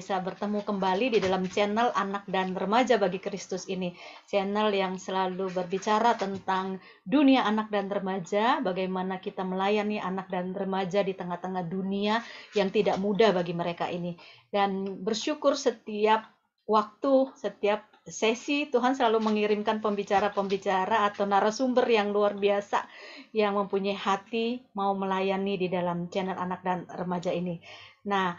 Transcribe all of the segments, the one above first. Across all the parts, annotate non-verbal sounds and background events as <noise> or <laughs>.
bisa bertemu kembali di dalam channel Anak dan Remaja bagi Kristus ini. Channel yang selalu berbicara tentang dunia anak dan remaja, bagaimana kita melayani anak dan remaja di tengah-tengah dunia yang tidak mudah bagi mereka ini. Dan bersyukur setiap waktu, setiap sesi Tuhan selalu mengirimkan pembicara-pembicara atau narasumber yang luar biasa yang mempunyai hati mau melayani di dalam channel anak dan remaja ini. Nah,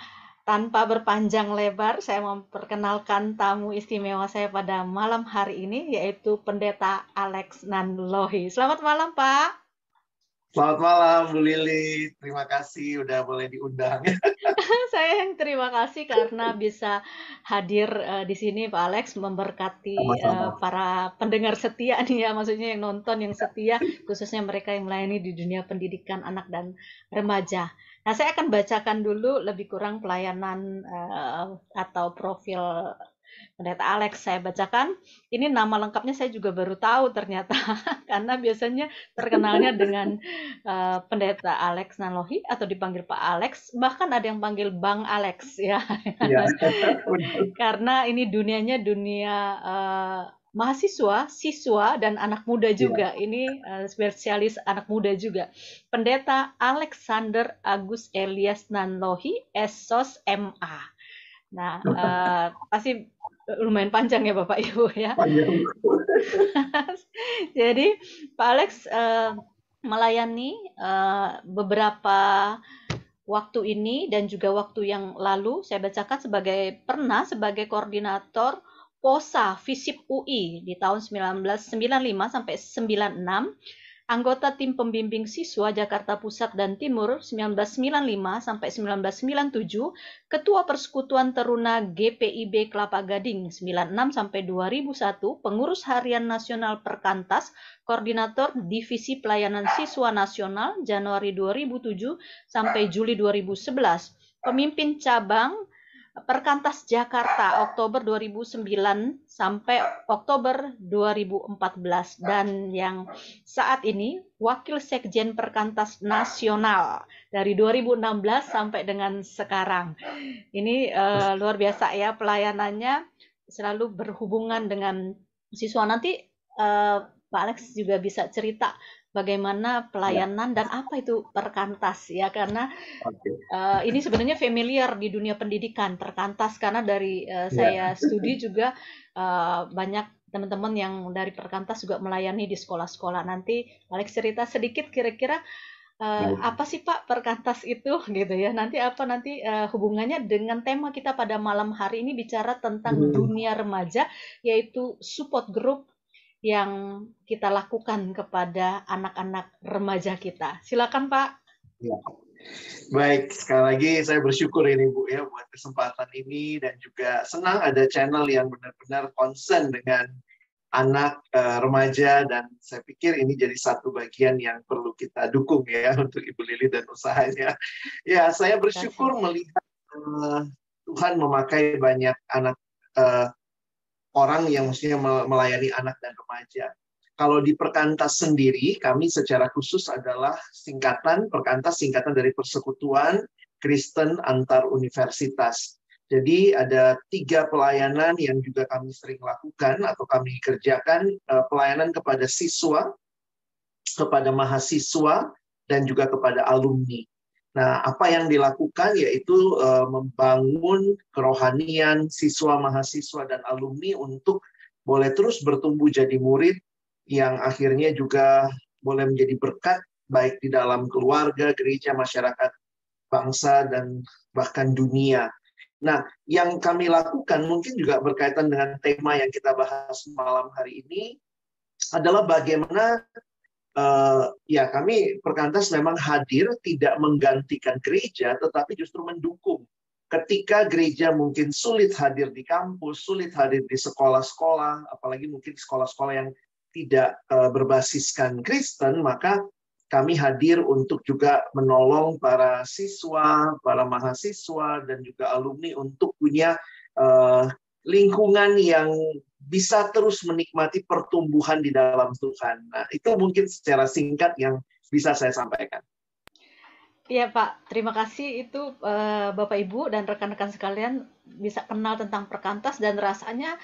tanpa berpanjang lebar, saya memperkenalkan tamu istimewa saya pada malam hari ini, yaitu Pendeta Alex Nanlohi. Selamat malam, Pak. Selamat malam, Bu Lili. Terima kasih udah boleh diundang. <laughs> <laughs> saya yang terima kasih karena bisa hadir uh, di sini, Pak Alex, memberkati uh, para pendengar setia nih ya, maksudnya yang nonton yang setia, khususnya mereka yang melayani di dunia pendidikan anak dan remaja. Nah, saya akan bacakan dulu lebih kurang pelayanan uh, atau profil Pendeta Alex saya bacakan. Ini nama lengkapnya saya juga baru tahu ternyata <laughs> karena biasanya terkenalnya dengan uh, Pendeta Alex Nanlohi atau dipanggil Pak Alex, bahkan ada yang panggil Bang Alex ya. ya. <laughs> karena ini dunianya dunia uh, mahasiswa, siswa dan anak muda iya. juga. Ya. Ini uh, spesialis anak muda juga. Pendeta Alexander Agus Elias Nanlohi, Esos MA. Nah, uh, pasti lumayan panjang ya Bapak Ibu ya. <laughs> Jadi Pak Alex uh, melayani uh, beberapa waktu ini dan juga waktu yang lalu saya bacakan sebagai pernah sebagai koordinator POSA FISIP UI di tahun 1995 sampai 96 anggota tim pembimbing siswa Jakarta Pusat dan Timur 1995 sampai 1997, Ketua Persekutuan Teruna GPIB Kelapa Gading 96 sampai 2001, Pengurus Harian Nasional Perkantas, Koordinator Divisi Pelayanan Siswa Nasional Januari 2007 sampai Juli 2011, Pemimpin Cabang Perkantas Jakarta Oktober 2009 sampai Oktober 2014 dan yang saat ini Wakil Sekjen Perkantas Nasional dari 2016 sampai dengan sekarang. Ini uh, luar biasa ya pelayanannya selalu berhubungan dengan siswa nanti uh, Pak Alex juga bisa cerita bagaimana pelayanan ya. dan apa itu perkantas ya karena okay. uh, eh, ini sebenarnya familiar di dunia pendidikan perkantas karena dari uh, saya studi juga uh, banyak teman-teman yang dari perkantas juga melayani di sekolah-sekolah nanti Alex cerita sedikit kira-kira Uh, apa sih Pak perkantas itu <laughs> gitu ya nanti apa nanti uh, hubungannya dengan tema kita pada malam hari ini bicara tentang hmm. dunia remaja yaitu support group yang kita lakukan kepada anak-anak remaja kita. Silakan Pak. Ya. Baik, sekali lagi saya bersyukur ini Bu ya buat kesempatan ini dan juga senang ada channel yang benar-benar concern dengan anak uh, remaja dan saya pikir ini jadi satu bagian yang perlu kita dukung ya <laughs> untuk Ibu Lili dan usahanya. Ya, saya bersyukur melihat uh, Tuhan memakai banyak anak uh, orang yang mestinya melayani anak dan remaja. Kalau di Perkantas sendiri, kami secara khusus adalah singkatan, Perkantas singkatan dari Persekutuan Kristen Antar Universitas. Jadi ada tiga pelayanan yang juga kami sering lakukan atau kami kerjakan, eh, pelayanan kepada siswa, kepada mahasiswa, dan juga kepada alumni. Nah, apa yang dilakukan yaitu uh, membangun kerohanian siswa, mahasiswa, dan alumni untuk boleh terus bertumbuh jadi murid yang akhirnya juga boleh menjadi berkat baik di dalam keluarga, gereja, masyarakat, bangsa, dan bahkan dunia. Nah, yang kami lakukan mungkin juga berkaitan dengan tema yang kita bahas malam hari ini adalah bagaimana uh, ya kami perkantas memang hadir tidak menggantikan gereja tetapi justru mendukung. Ketika gereja mungkin sulit hadir di kampus sulit hadir di sekolah-sekolah apalagi mungkin sekolah-sekolah yang tidak uh, berbasiskan Kristen maka kami hadir untuk juga menolong para siswa, para mahasiswa, dan juga alumni untuk punya uh, lingkungan yang bisa terus menikmati pertumbuhan di dalam Tuhan. Nah, itu mungkin secara singkat yang bisa saya sampaikan. Iya Pak, terima kasih itu uh, Bapak Ibu dan rekan-rekan sekalian bisa kenal tentang perkantas dan rasanya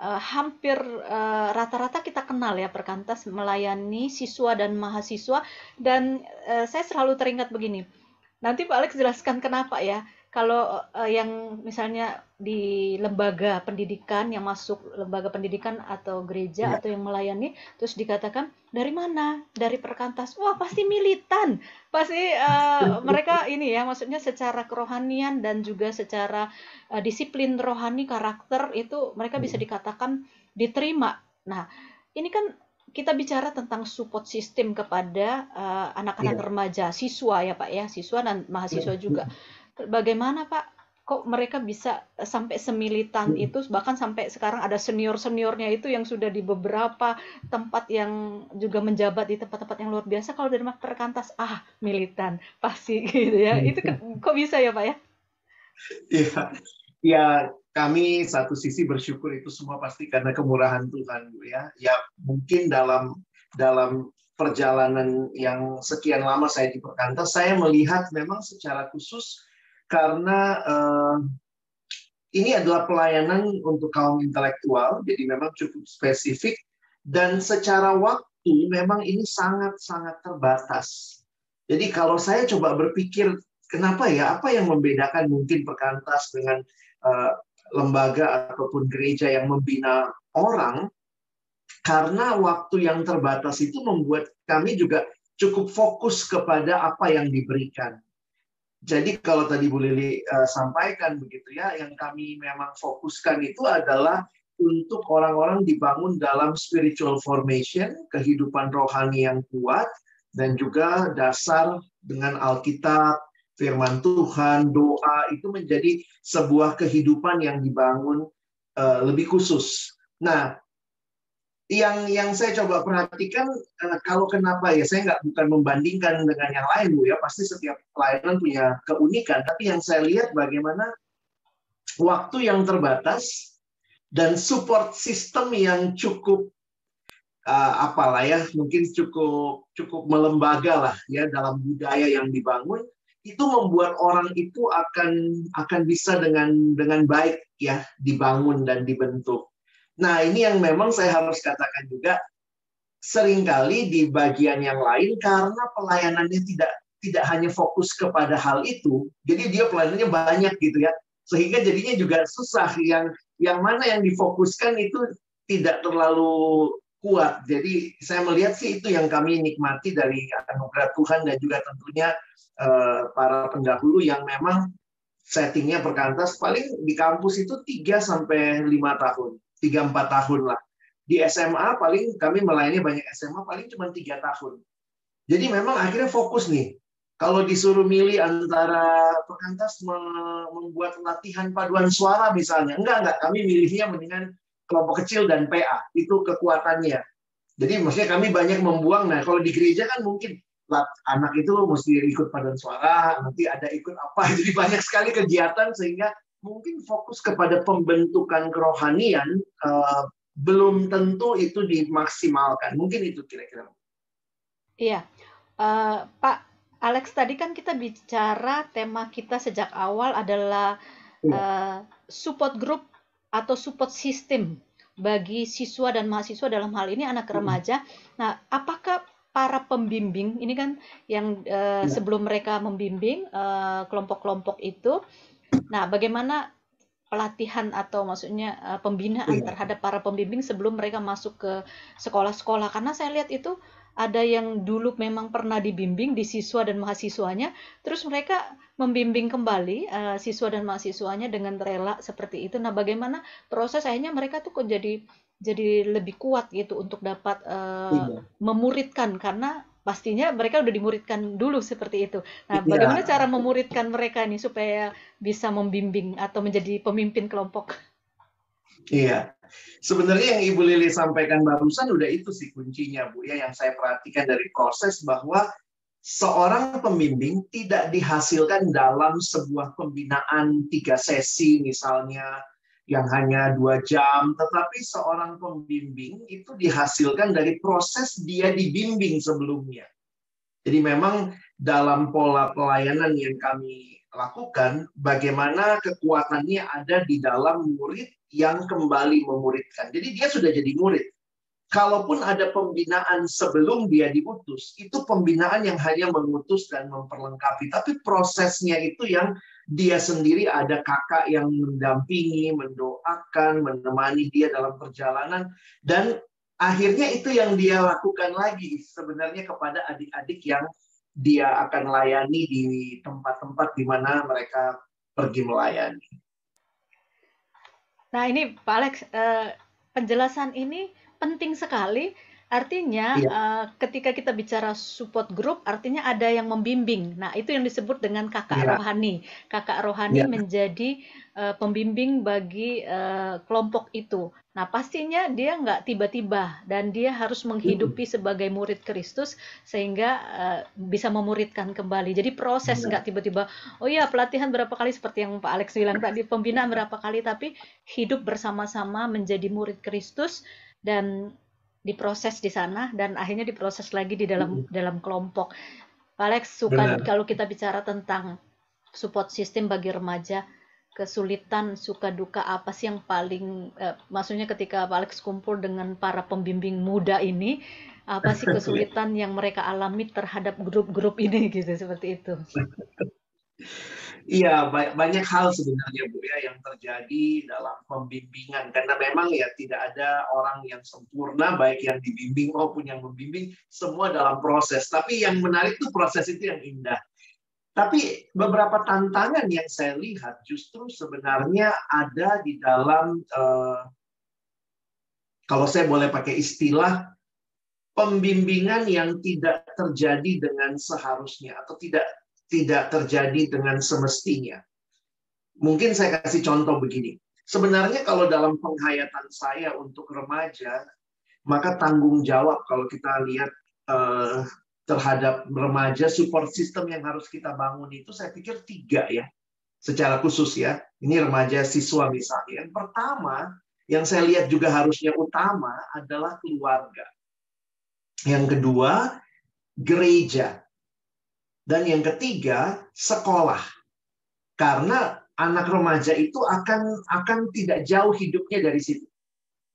uh, hampir eh, rata-rata uh, kita kenal ya perkantas melayani siswa dan mahasiswa dan uh, saya selalu teringat begini. Nanti Pak Alex jelaskan kenapa ya kalau uh, yang misalnya di lembaga pendidikan yang masuk lembaga pendidikan atau gereja ya. atau yang melayani terus dikatakan dari mana dari perkantas wah pasti militan pasti uh, mereka ini ya maksudnya secara kerohanian dan juga secara uh, disiplin rohani karakter itu mereka bisa iya. dikatakan diterima nah ini kan kita bicara tentang support system kepada anak-anak uh, ya. remaja siswa ya pak ya siswa dan mahasiswa ya. juga bagaimana Pak? Kok mereka bisa sampai semilitan hmm. itu bahkan sampai sekarang ada senior seniornya itu yang sudah di beberapa tempat yang juga menjabat di tempat-tempat yang luar biasa. Kalau dari perkantas ah militan pasti <laughs> gitu ya. Itu kok bisa ya pak ya? Iya ya kami satu sisi bersyukur itu semua pasti karena kemurahan Tuhan ya. Ya mungkin dalam dalam perjalanan yang sekian lama saya di perkantas saya melihat memang secara khusus karena uh, ini adalah pelayanan untuk kaum intelektual, jadi memang cukup spesifik dan secara waktu memang ini sangat-sangat terbatas. Jadi kalau saya coba berpikir kenapa ya, apa yang membedakan mungkin perkantas dengan uh, lembaga ataupun gereja yang membina orang, karena waktu yang terbatas itu membuat kami juga cukup fokus kepada apa yang diberikan. Jadi kalau tadi Bu Lili uh, sampaikan begitu ya, yang kami memang fokuskan itu adalah untuk orang-orang dibangun dalam spiritual formation, kehidupan rohani yang kuat, dan juga dasar dengan Alkitab, firman Tuhan, doa itu menjadi sebuah kehidupan yang dibangun uh, lebih khusus. Nah, yang yang saya coba perhatikan uh, kalau kenapa ya saya nggak bukan membandingkan dengan yang lain bu ya. Pasti setiap pelayanan punya keunikan. Tapi yang saya lihat bagaimana waktu yang terbatas dan support system yang cukup uh, apalah ya mungkin cukup cukup melembaga lah ya dalam budaya yang dibangun itu membuat orang itu akan akan bisa dengan dengan baik ya dibangun dan dibentuk Nah, ini yang memang saya harus katakan juga sering kali di bagian yang lain karena pelayanannya tidak tidak hanya fokus kepada hal itu, jadi dia pelayanannya banyak gitu ya, sehingga jadinya juga susah. Yang yang mana yang difokuskan itu tidak terlalu kuat. Jadi saya melihat sih itu yang kami nikmati dari anugerah Tuhan dan juga tentunya uh, para pendahulu yang memang settingnya perkantas. Paling di kampus itu 3 sampai lima tahun tiga empat tahun lah. Di SMA paling kami melayani banyak SMA paling cuma tiga tahun. Jadi memang akhirnya fokus nih. Kalau disuruh milih antara perkantas membuat latihan paduan suara misalnya, enggak enggak kami milihnya mendingan kelompok kecil dan PA itu kekuatannya. Jadi maksudnya kami banyak membuang. Nah kalau di gereja kan mungkin anak itu mesti ikut paduan suara, nanti ada ikut apa. <laughs> Jadi banyak sekali kegiatan sehingga mungkin fokus kepada pembentukan kerohanian uh, belum tentu itu dimaksimalkan. Mungkin itu kira-kira. Iya, uh, Pak Alex tadi kan kita bicara tema kita sejak awal adalah uh, support group atau support system bagi siswa dan mahasiswa dalam hal ini anak remaja. Nah, apakah para pembimbing ini kan yang uh, sebelum mereka membimbing kelompok-kelompok uh, itu Nah, bagaimana pelatihan atau maksudnya uh, pembinaan iya. terhadap para pembimbing sebelum mereka masuk ke sekolah-sekolah karena saya lihat itu ada yang dulu memang pernah dibimbing di siswa dan mahasiswanya terus mereka membimbing kembali uh, siswa dan mahasiswanya dengan rela seperti itu nah bagaimana proses akhirnya mereka tuh kok jadi jadi lebih kuat gitu untuk dapat uh, iya. memuridkan karena pastinya mereka udah dimuridkan dulu seperti itu. Nah, ya. bagaimana cara memuridkan mereka ini supaya bisa membimbing atau menjadi pemimpin kelompok? Iya, sebenarnya yang Ibu Lili sampaikan barusan udah itu sih kuncinya Bu ya yang saya perhatikan dari proses bahwa seorang pembimbing tidak dihasilkan dalam sebuah pembinaan tiga sesi misalnya yang hanya dua jam, tetapi seorang pembimbing itu dihasilkan dari proses dia dibimbing sebelumnya. Jadi memang dalam pola pelayanan yang kami lakukan, bagaimana kekuatannya ada di dalam murid yang kembali memuridkan. Jadi dia sudah jadi murid kalaupun ada pembinaan sebelum dia diutus, itu pembinaan yang hanya mengutus dan memperlengkapi. Tapi prosesnya itu yang dia sendiri ada kakak yang mendampingi, mendoakan, menemani dia dalam perjalanan. Dan akhirnya itu yang dia lakukan lagi sebenarnya kepada adik-adik yang dia akan layani di tempat-tempat di mana mereka pergi melayani. Nah ini Pak Alex, eh, penjelasan ini penting sekali. Artinya iya. uh, ketika kita bicara support group, artinya ada yang membimbing. Nah itu yang disebut dengan kakak iya. rohani. Kakak rohani iya. menjadi uh, pembimbing bagi uh, kelompok itu. Nah pastinya dia nggak tiba-tiba dan dia harus menghidupi sebagai murid Kristus sehingga uh, bisa memuridkan kembali. Jadi proses iya. nggak tiba-tiba. Oh ya pelatihan berapa kali seperti yang Pak Alex bilang tadi, pembinaan berapa kali, tapi hidup bersama-sama menjadi murid Kristus dan diproses di sana dan akhirnya diproses lagi di dalam hmm. dalam kelompok. Alex suka Benar. kalau kita bicara tentang support system bagi remaja, kesulitan suka duka apa sih yang paling eh, maksudnya ketika Pak Alex kumpul dengan para pembimbing muda ini apa sih <laughs> kesulitan yang mereka alami terhadap grup-grup ini gitu seperti itu. <laughs> Iya, banyak hal sebenarnya Bu ya yang terjadi dalam pembimbingan karena memang ya tidak ada orang yang sempurna baik yang dibimbing maupun yang membimbing semua dalam proses. Tapi yang menarik itu proses itu yang indah. Tapi beberapa tantangan yang saya lihat justru sebenarnya ada di dalam uh, kalau saya boleh pakai istilah pembimbingan yang tidak terjadi dengan seharusnya atau tidak tidak terjadi dengan semestinya. Mungkin saya kasih contoh begini. Sebenarnya kalau dalam penghayatan saya untuk remaja, maka tanggung jawab kalau kita lihat uh, terhadap remaja, support system yang harus kita bangun itu saya pikir tiga ya. Secara khusus ya. Ini remaja siswa misalnya. Yang pertama, yang saya lihat juga harusnya utama adalah keluarga. Yang kedua, gereja. Dan yang ketiga, sekolah. Karena anak remaja itu akan akan tidak jauh hidupnya dari situ.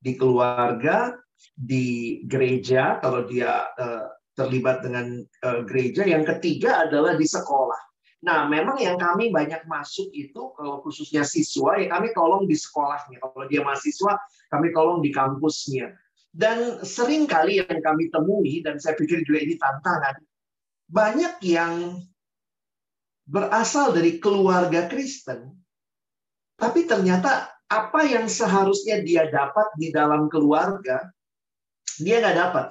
Di keluarga, di gereja kalau dia uh, terlibat dengan uh, gereja, yang ketiga adalah di sekolah. Nah, memang yang kami banyak masuk itu kalau khususnya siswa ya kami tolong di sekolahnya. Kalau dia mahasiswa, kami tolong di kampusnya. Dan sering kali yang kami temui dan saya pikir juga ini tantangan, banyak yang berasal dari keluarga Kristen, tapi ternyata apa yang seharusnya dia dapat di dalam keluarga, dia nggak dapat.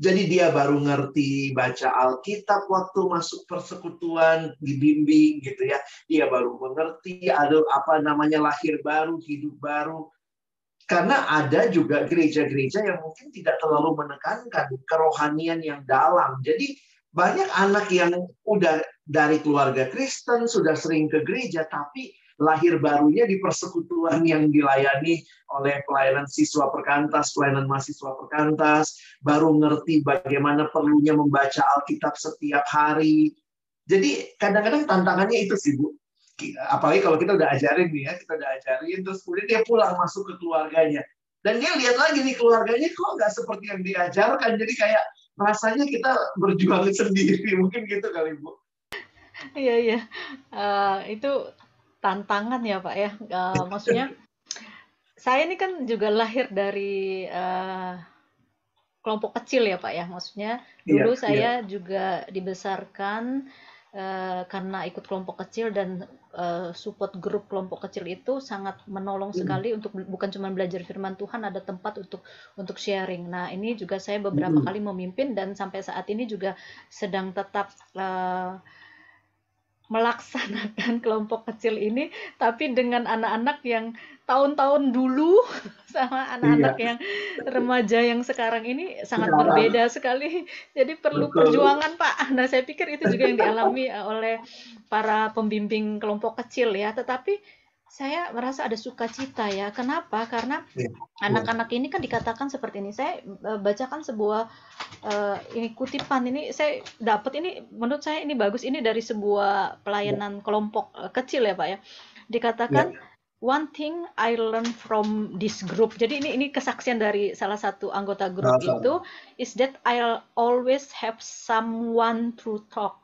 Jadi dia baru ngerti baca Alkitab waktu masuk persekutuan, dibimbing gitu ya. Dia baru mengerti ada apa namanya lahir baru, hidup baru. Karena ada juga gereja-gereja yang mungkin tidak terlalu menekankan kerohanian yang dalam. Jadi banyak anak yang udah dari keluarga Kristen, sudah sering ke gereja, tapi lahir barunya di persekutuan yang dilayani oleh pelayanan siswa perkantas, pelayanan mahasiswa perkantas, baru ngerti bagaimana perlunya membaca Alkitab setiap hari. Jadi kadang-kadang tantangannya itu sih Bu. Apalagi kalau kita udah ajarin nih ya, kita udah ajarin, terus kemudian dia pulang masuk ke keluarganya. Dan dia lihat lagi nih keluarganya kok nggak seperti yang diajarkan. Jadi kayak rasanya kita berjuang sendiri <laughs> mungkin gitu kali bu. Iya iya. Uh, itu tantangan ya pak ya. Uh, <laughs> maksudnya saya ini kan juga lahir dari uh, kelompok kecil ya pak ya. Maksudnya iya, dulu iya, saya iya. juga dibesarkan uh, karena ikut kelompok kecil dan uh, support grup kelompok kecil itu sangat menolong hmm. sekali untuk bukan cuma belajar firman Tuhan ada tempat untuk untuk sharing. Nah ini juga saya beberapa hmm. kali memimpin dan sampai saat ini juga sedang tetap uh, melaksanakan <laughs> kelompok kecil ini tapi dengan anak-anak yang tahun-tahun dulu <laughs> sama anak-anak iya. yang remaja yang sekarang ini sangat sekarang. berbeda sekali. Jadi perlu Betul. perjuangan, Pak. Nah, saya pikir itu juga yang dialami oleh para pembimbing kelompok kecil ya. Tetapi saya merasa ada sukacita ya. Kenapa? Karena iya, anak-anak ya. ini kan dikatakan seperti ini. Saya uh, bacakan sebuah uh, ini kutipan ini saya dapat ini menurut saya ini bagus ini dari sebuah pelayanan ya. kelompok kecil ya, Pak ya. Dikatakan ya. One thing I learn from this group. Jadi ini ini kesaksian dari salah satu anggota grup nah, itu is that I'll always have someone to talk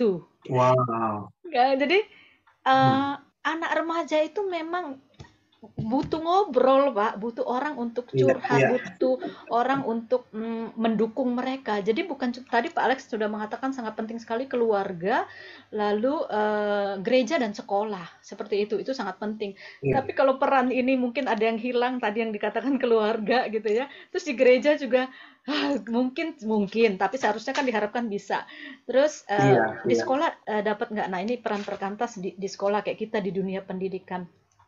to. Wow. Ya, jadi uh, anak remaja itu memang butuh ngobrol pak. Butuh orang untuk iya, curhat yeah, yeah. butuh orang untuk mm, mendukung mereka. Jadi bukan tadi pak Alex sudah mengatakan sangat penting sekali keluarga lalu uh, gereja dan sekolah. Seperti itu itu sangat penting. Yeah. tapi kalau peran ini mungkin ada yang hilang tadi yang dikatakan <laughs> keluarga gitu ya. Terus di gereja juga ah, mungkin mungkin tapi seharusnya kan diharapkan bisa. Terus uh, yeah, di yeah. sekolah uh, dapat nggak? Nah ini peran perkantas di, di sekolah kayak kita di dunia pendidikan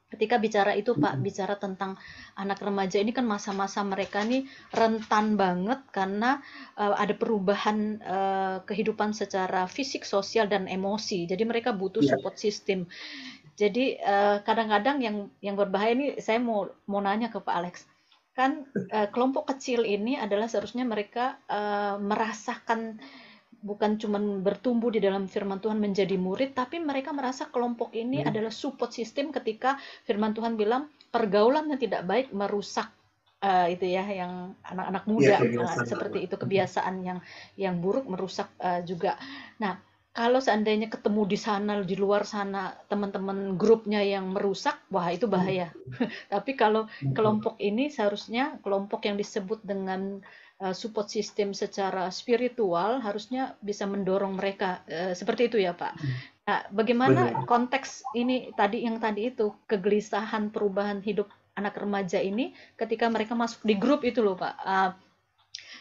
ketika bicara itu Pak bicara tentang anak remaja ini kan masa-masa mereka nih rentan banget karena uh, ada perubahan uh, kehidupan secara fisik, sosial dan emosi. Jadi mereka butuh yeah. support system. Jadi kadang kadang-kadang yang yang berbahaya ini saya mau mau nanya ke Pak Alex. Kan uh, kelompok kecil ini adalah seharusnya mereka uh, merasakan bukan cuma bertumbuh di dalam firman Tuhan menjadi murid, tapi mereka merasa kelompok ini hmm. adalah support system ketika firman Tuhan bilang pergaulan yang tidak baik merusak uh, itu ya yang anak-anak iya, muda ya, seperti itu kebiasaan yang yang buruk merusak uh, juga. Nah, kalau seandainya ketemu di sana di luar sana teman-teman grupnya yang merusak, wah itu bahaya. Hmm. <laughs> tapi kalau hmm. kelompok ini seharusnya kelompok yang disebut dengan support system secara spiritual harusnya bisa mendorong mereka uh, seperti itu ya Pak. Hmm. Nah, bagaimana Benar. konteks ini tadi yang tadi itu kegelisahan perubahan hidup anak remaja ini ketika mereka masuk di grup itu loh Pak. Uh,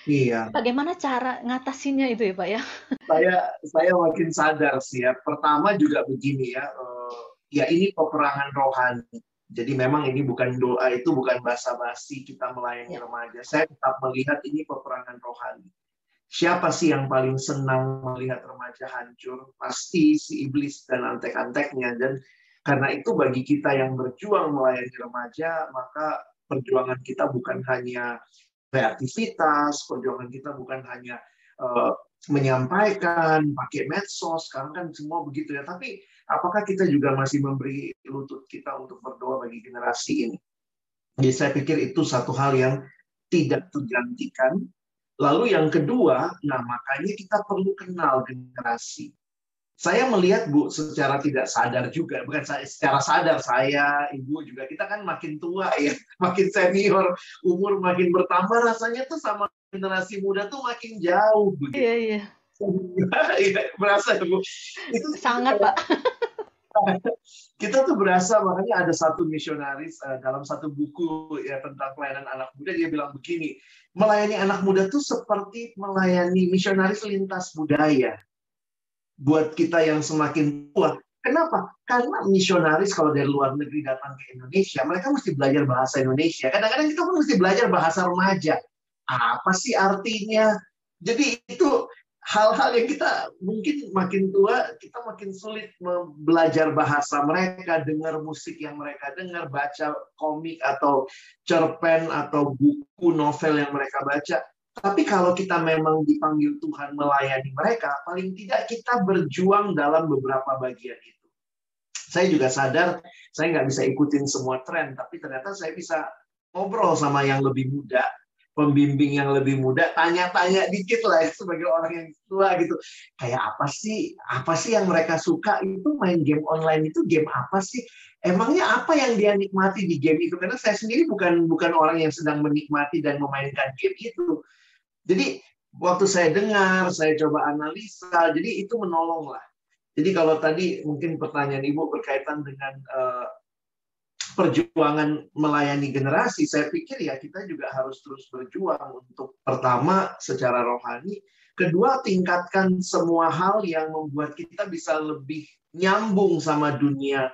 Iya. Bagaimana cara ngatasinya itu ya Pak ya? <laughs> Saya saya makin sadar sih ya. Pertama juga begini ya, uh, ya ini peperangan rohani jadi memang ini bukan doa itu bukan basa-basi kita melayani ya. remaja. Saya tetap melihat ini peperangan rohani. Siapa sih yang paling senang melihat remaja hancur? Pasti si iblis dan antek-anteknya. Dan karena itu bagi kita yang berjuang melayani remaja, maka perjuangan kita bukan hanya kreativitas, perjuangan kita bukan hanya uh, menyampaikan pakai medsos, sekarang kan semua begitu ya. Tapi apakah kita juga masih memberi lutut kita untuk berdoa bagi generasi ini? Jadi saya pikir itu satu hal yang tidak tergantikan. Lalu yang kedua, nah makanya kita perlu kenal generasi. Saya melihat Bu secara tidak sadar juga, bukan saya secara sadar saya, Ibu juga kita kan makin tua ya, <laughs> makin senior, umur makin bertambah rasanya tuh sama generasi muda tuh makin jauh begitu. Iya, iya. <laughs> Iya, berasa Bu. Itu sangat, Pak. <laughs> kita tuh berasa makanya ada satu misionaris uh, dalam satu buku ya tentang pelayanan anak muda dia bilang begini melayani anak muda tuh seperti melayani misionaris lintas budaya buat kita yang semakin tua Kenapa? Karena misionaris kalau dari luar negeri datang ke Indonesia, mereka mesti belajar bahasa Indonesia. Kadang-kadang kita pun mesti belajar bahasa remaja. Apa sih artinya? Jadi itu hal-hal yang kita mungkin makin tua kita makin sulit belajar bahasa mereka, dengar musik yang mereka dengar, baca komik atau cerpen atau buku novel yang mereka baca. Tapi kalau kita memang dipanggil Tuhan melayani mereka, paling tidak kita berjuang dalam beberapa bagian itu. Saya juga sadar saya nggak bisa ikutin semua tren, tapi ternyata saya bisa ngobrol sama yang lebih muda pembimbing yang lebih muda tanya-tanya dikit lah ya, sebagai orang yang tua gitu. Kayak apa sih? Apa sih yang mereka suka? Itu main game online itu game apa sih? Emangnya apa yang dia nikmati di game itu? Karena saya sendiri bukan bukan orang yang sedang menikmati dan memainkan game itu. Jadi waktu saya dengar saya coba analisa jadi itu menolong lah. Jadi kalau tadi mungkin pertanyaan ibu berkaitan dengan uh, perjuangan melayani generasi, saya pikir ya kita juga harus terus berjuang untuk pertama secara rohani, kedua tingkatkan semua hal yang membuat kita bisa lebih nyambung sama dunia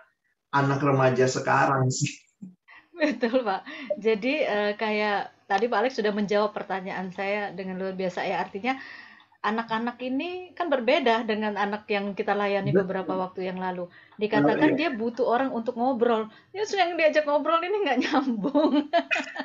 anak remaja sekarang sih. <laughs> Betul, Pak. Jadi uh, kayak tadi Pak Alex sudah menjawab pertanyaan saya dengan luar biasa ya. Artinya anak-anak ini kan berbeda dengan anak yang kita layani beberapa waktu yang lalu. Dikatakan oh, iya. dia butuh orang untuk ngobrol. Ya yang diajak ngobrol ini nggak nyambung.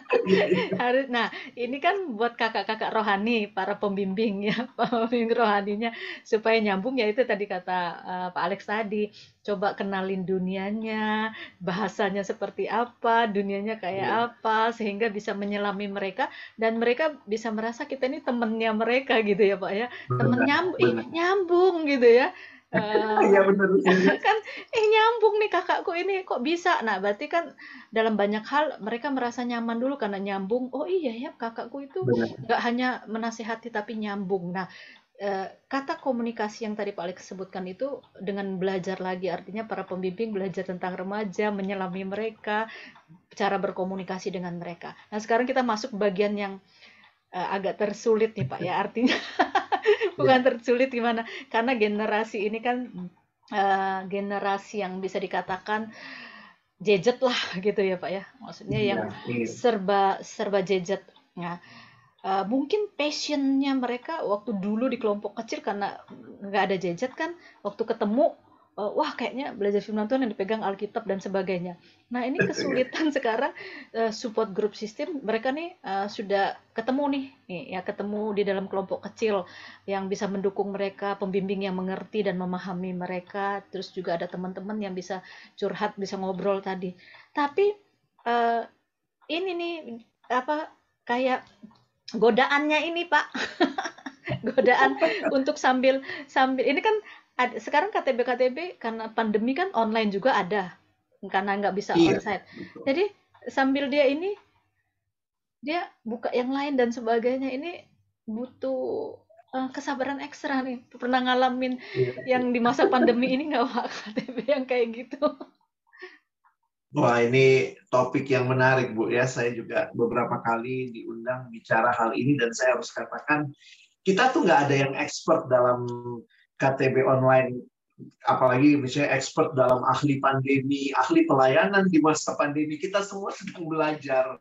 <laughs> Harus. nah, ini kan buat kakak-kakak rohani, para pembimbing ya, <laughs> pembimbing rohaninya supaya nyambung ya itu tadi kata uh, Pak Alex tadi. Coba kenalin dunianya, bahasanya seperti apa, dunianya kayak yeah. apa sehingga bisa menyelami mereka dan mereka bisa merasa kita ini temennya mereka gitu ya, Pak ya temen nyambung ih, nyambung gitu ya uh, ya benar kan eh nyambung nih kakakku ini kok bisa? Nah berarti kan dalam banyak hal mereka merasa nyaman dulu karena nyambung. Oh iya ya kakakku itu nggak hanya menasehati tapi nyambung. Nah uh, kata komunikasi yang tadi Pak Alex sebutkan itu dengan belajar lagi artinya para pembimbing belajar tentang remaja menyelami mereka cara berkomunikasi dengan mereka. Nah sekarang kita masuk bagian yang uh, agak tersulit nih Pak ya <laughs> artinya bukan tersulit gimana. Karena generasi ini kan uh, generasi yang bisa dikatakan jejet lah gitu ya pak ya. Maksudnya yang iya, iya. serba serba jejet nah uh, mungkin passionnya mereka waktu dulu di kelompok kecil karena nggak ada jejet kan waktu ketemu uh, wah kayaknya belajar firman Tuhan yang dipegang Alkitab dan sebagainya. Nah ini kesulitan <laughs> sekarang uh, support group system mereka nih uh, sudah ketemu nih, nih ya ketemu di dalam kelompok kecil yang bisa mendukung mereka, pembimbing yang mengerti dan memahami mereka, terus juga ada teman-teman yang bisa curhat, bisa ngobrol tadi. Tapi uh, ini nih apa kayak godaannya ini Pak. <laughs> godaan untuk sambil sambil ini kan ada, sekarang KTB KTB karena pandemi kan online juga ada karena nggak bisa iya, onsite. Betul. Jadi sambil dia ini dia buka yang lain dan sebagainya ini butuh uh, kesabaran ekstra nih. Pernah ngalamin iya, yang di masa pandemi ini nggak pak KTB yang kayak gitu? Wah ini topik yang menarik Bu ya. Saya juga beberapa kali diundang bicara hal ini dan saya harus katakan kita tuh nggak ada yang expert dalam KTB online apalagi misalnya expert dalam ahli pandemi, ahli pelayanan di masa pandemi, kita semua sedang belajar.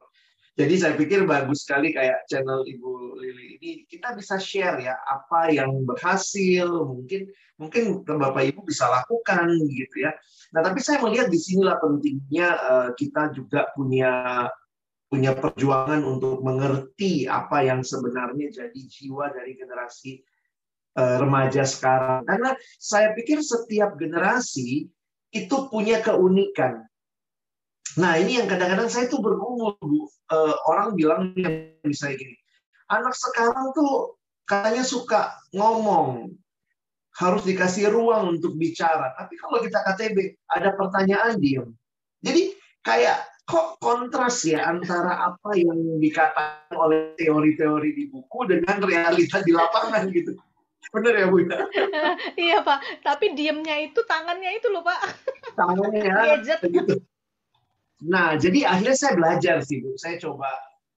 Jadi saya pikir bagus sekali kayak channel Ibu Lili ini kita bisa share ya apa yang berhasil, mungkin mungkin Bapak Ibu bisa lakukan gitu ya. Nah, tapi saya melihat di sinilah pentingnya uh, kita juga punya punya perjuangan untuk mengerti apa yang sebenarnya jadi jiwa dari generasi Eh, remaja sekarang. Karena saya pikir setiap generasi itu punya keunikan. Nah ini yang kadang-kadang saya tuh bergumul, Bu. Uh, orang bilang misalnya gini, anak sekarang tuh katanya suka ngomong, harus dikasih ruang untuk bicara. Tapi kalau kita KTB, ada pertanyaan diem. Jadi kayak kok kontras ya antara apa yang dikatakan oleh teori-teori di buku dengan realita di lapangan gitu. Bener ya Bu? Ya? <laughs> iya Pak, tapi diemnya itu tangannya itu loh Pak. Tangannya ya. Gadget. Gitu. Nah, jadi akhirnya saya belajar sih Bu. Saya coba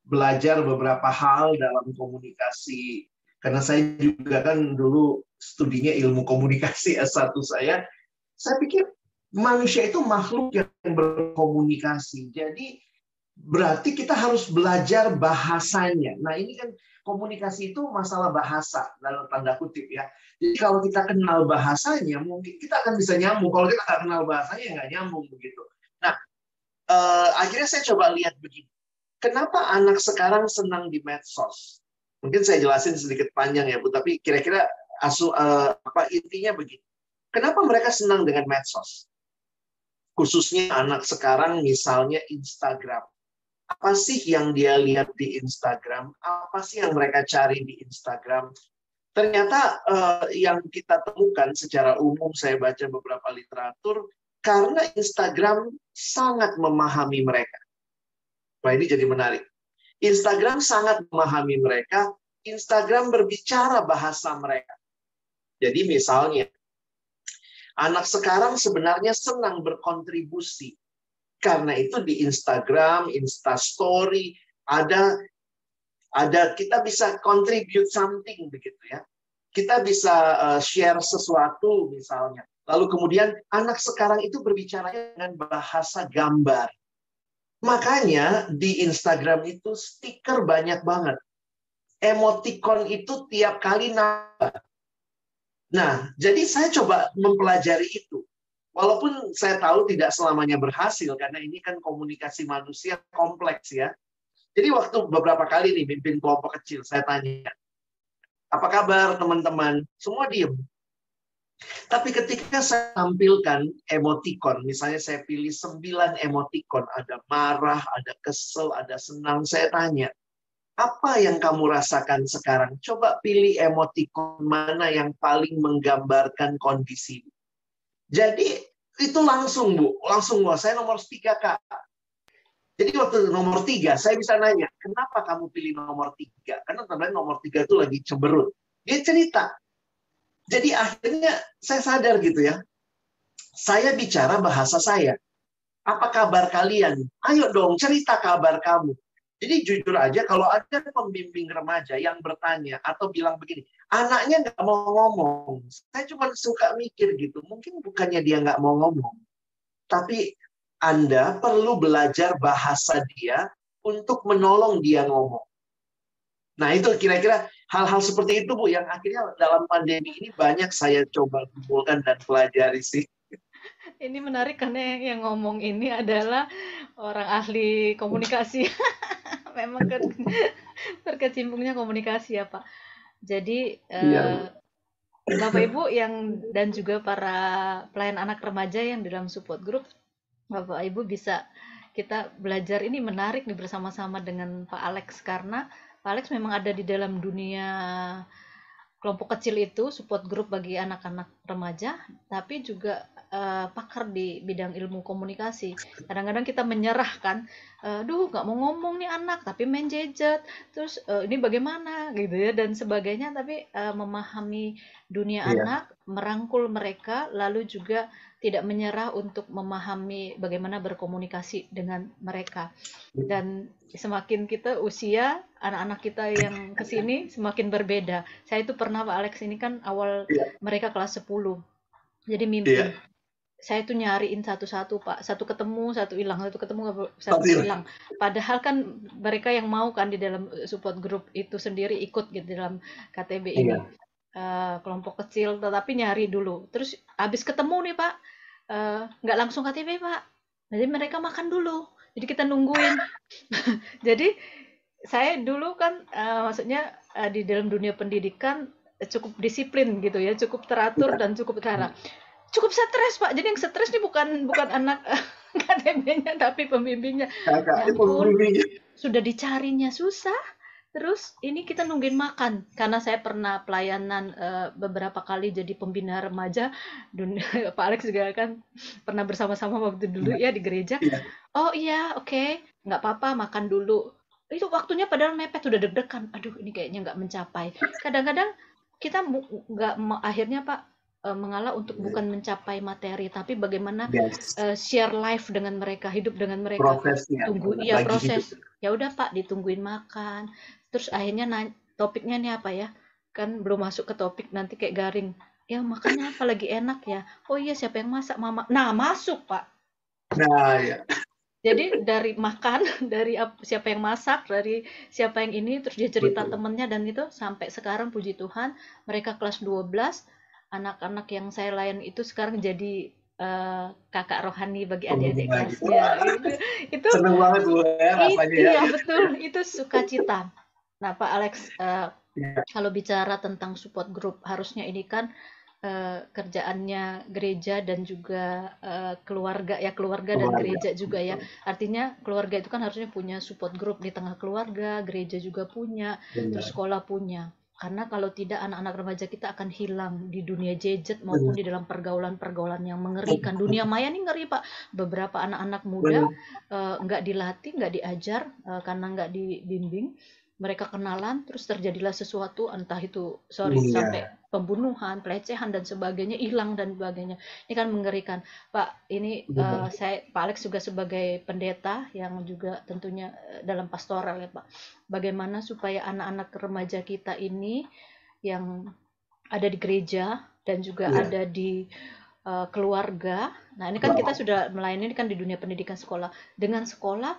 belajar beberapa hal dalam komunikasi. Karena saya juga kan dulu studinya ilmu komunikasi S1 saya. Saya pikir manusia itu makhluk yang berkomunikasi. Jadi berarti kita harus belajar bahasanya. Nah ini kan komunikasi itu masalah bahasa dalam tanda kutip ya. Jadi kalau kita kenal bahasanya, mungkin kita akan bisa nyambung. Kalau kita nggak kenal bahasanya, nggak nyambung begitu. Nah, eh, akhirnya saya coba lihat begini. Kenapa anak sekarang senang di medsos? Mungkin saya jelasin sedikit panjang ya, Bu. Tapi kira-kira asu eh, apa intinya begini. Kenapa mereka senang dengan medsos? Khususnya anak sekarang, misalnya Instagram apa sih yang dia lihat di Instagram? Apa sih yang mereka cari di Instagram? Ternyata uh, yang kita temukan secara umum, saya baca beberapa literatur, karena Instagram sangat memahami mereka. Nah ini jadi menarik. Instagram sangat memahami mereka, Instagram berbicara bahasa mereka. Jadi misalnya, anak sekarang sebenarnya senang berkontribusi karena itu di Instagram, Insta Story ada ada kita bisa contribute something begitu ya. Kita bisa uh, share sesuatu misalnya. Lalu kemudian anak sekarang itu berbicara dengan bahasa gambar. Makanya di Instagram itu stiker banyak banget. Emoticon itu tiap kali nambah. Nah, jadi saya coba mempelajari itu. Walaupun saya tahu tidak selamanya berhasil, karena ini kan komunikasi manusia kompleks ya. Jadi waktu beberapa kali nih mimpin kelompok kecil, saya tanya, apa kabar teman-teman? Semua diem. Tapi ketika saya tampilkan emoticon, misalnya saya pilih sembilan emoticon, ada marah, ada kesel, ada senang, saya tanya, apa yang kamu rasakan sekarang? Coba pilih emoticon mana yang paling menggambarkan kondisi. Jadi itu langsung Bu, langsung Bu, saya nomor tiga Kak. Jadi waktu nomor tiga, saya bisa nanya, kenapa kamu pilih nomor tiga? Karena teman nomor tiga itu lagi cemberut. Dia cerita, jadi akhirnya saya sadar gitu ya. Saya bicara bahasa saya. Apa kabar kalian? Ayo dong cerita kabar kamu. Jadi jujur aja kalau ada pembimbing remaja yang bertanya atau bilang begini, anaknya nggak mau ngomong, saya cuma suka mikir gitu. Mungkin bukannya dia nggak mau ngomong, tapi Anda perlu belajar bahasa dia untuk menolong dia ngomong. Nah itu kira-kira hal-hal seperti itu Bu yang akhirnya dalam pandemi ini banyak saya coba kumpulkan dan pelajari sih. <laughs> Ini menarik karena yang ngomong ini adalah orang ahli komunikasi. <laughs> Memang kan <laughs> berkecimpungnya komunikasi ya Pak. Jadi iya, eh, Bapak Ibu yang dan juga para pelayan anak remaja yang dalam support group, Bapak Ibu bisa kita belajar ini menarik nih bersama-sama dengan Pak Alex. Karena Pak Alex memang ada di dalam dunia kelompok kecil itu support group bagi anak-anak remaja tapi juga uh, pakar di bidang ilmu komunikasi. Kadang-kadang kita menyerahkan aduh nggak mau ngomong nih anak tapi main gadget. Terus uh, ini bagaimana? Gitu ya dan sebagainya. Tapi uh, memahami dunia yeah. anak merangkul mereka lalu juga tidak menyerah untuk memahami bagaimana berkomunikasi dengan mereka. Dan semakin kita usia, anak-anak kita yang ke sini semakin berbeda. Saya itu pernah Pak Alex ini kan awal yeah. mereka kelas 10. Jadi mimpi. Yeah. Saya itu nyariin satu-satu Pak, satu ketemu, satu hilang, satu ketemu, satu hilang. Padahal kan mereka yang mau kan di dalam support group itu sendiri ikut gitu dalam KTB ini. Yeah. Uh, kelompok kecil tetapi nyari dulu. Terus habis ketemu nih pak Eh, nggak uh, langsung KTP pak. Jadi mereka makan dulu. Jadi kita nungguin. <laughs> Jadi saya dulu kan uh, maksudnya uh, di dalam dunia pendidikan cukup disiplin gitu ya cukup teratur dan cukup cara cukup stres pak. Jadi yang stres ini bukan bukan anak <laughs> KTP-nya tapi pembimbingnya. Ya ampun, sudah dicarinya susah Terus ini kita nungguin makan karena saya pernah pelayanan uh, beberapa kali jadi pembina remaja. Dunia, <laughs> Pak Alex juga kan pernah bersama-sama waktu dulu iya. ya di gereja. Yeah. Oh iya, oke, okay. nggak apa-apa makan dulu. Itu waktunya padahal mepet udah deg-degan. Aduh, ini kayaknya nggak mencapai. Kadang-kadang kita nggak akhirnya Pak uh, mengalah untuk iya. bukan mencapai materi, tapi bagaimana yes. uh, share life dengan mereka, hidup dengan mereka. Prosesnya. Tunggu, iya proses. Ya udah Pak, ditungguin makan, terus akhirnya nanya, topiknya nih apa ya? Kan belum masuk ke topik nanti kayak garing. Ya makannya apa? Lagi enak ya? Oh iya siapa yang masak? Mama. Nah masuk pak. Nah ya jadi dari makan <laughs> dari siapa yang masak dari siapa yang ini terus dia cerita Betul. temennya dan itu sampai sekarang puji Tuhan mereka kelas 12 anak-anak yang saya layan itu sekarang jadi uh, kakak rohani bagi adik-adik kelasnya. Itu <laughs> itu seneng banget bu ya rasanya ya. iya betul. Itu sukacita Nah, Pak Alex, uh, ya. kalau bicara tentang support group, harusnya ini kan uh, kerjaannya gereja dan juga uh, keluarga ya keluarga, keluarga dan gereja juga ya. Artinya keluarga itu kan harusnya punya support group di tengah keluarga, gereja juga punya, Benar. terus sekolah punya. Karena kalau tidak anak-anak remaja kita akan hilang di dunia gadget maupun Benar. di dalam pergaulan-pergaulan yang mengerikan. Dunia maya ini ngeri pak. Beberapa anak-anak muda nggak uh, dilatih, nggak diajar uh, karena nggak dibimbing mereka kenalan terus terjadilah sesuatu entah itu sorry iya. sampai pembunuhan, pelecehan dan sebagainya hilang dan sebagainya. Ini kan mengerikan. Pak, ini uh, saya Pak Alex juga sebagai pendeta yang juga tentunya eh, dalam pastoral ya, Pak. Bagaimana supaya anak-anak remaja kita ini yang ada di gereja dan juga yeah. ada di uh, keluarga. Nah, ini kan kita sudah melayani kan di dunia pendidikan sekolah. Dengan sekolah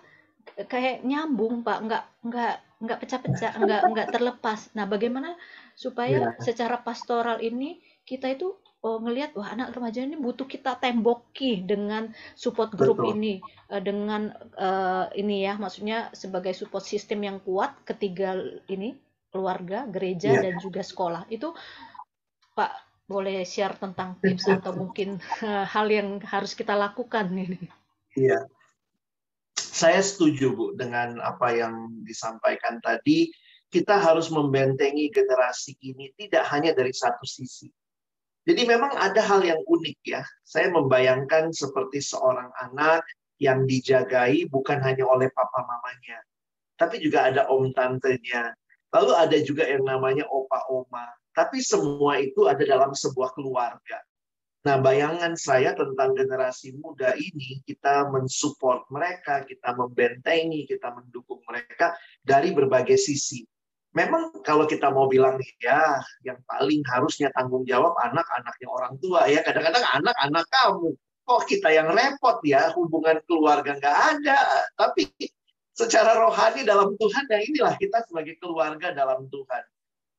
kayak nyambung, Pak. Nggak nggak nggak pecah-pecah, nggak nggak terlepas. Nah, bagaimana supaya ya. secara pastoral ini kita itu oh, ngelihat wah anak remaja ini butuh kita temboki dengan support group Betul. ini uh, dengan uh, ini ya maksudnya sebagai support system yang kuat ketiga ini keluarga, gereja ya. dan juga sekolah. Itu Pak boleh share tentang tips atau mungkin uh, hal yang harus kita lakukan ini. Iya. Saya setuju Bu dengan apa yang disampaikan tadi. Kita harus membentengi generasi ini tidak hanya dari satu sisi. Jadi memang ada hal yang unik ya. Saya membayangkan seperti seorang anak yang dijagai bukan hanya oleh papa mamanya, tapi juga ada om tantenya. Lalu ada juga yang namanya opa oma tapi semua itu ada dalam sebuah keluarga. Nah, bayangan saya tentang generasi muda ini, kita mensupport mereka, kita membentengi, kita mendukung mereka dari berbagai sisi. Memang kalau kita mau bilang ya, yang paling harusnya tanggung jawab anak-anaknya orang tua ya. Kadang-kadang anak-anak kamu, kok kita yang repot ya, hubungan keluarga nggak ada. Tapi secara rohani dalam Tuhan, ya inilah kita sebagai keluarga dalam Tuhan.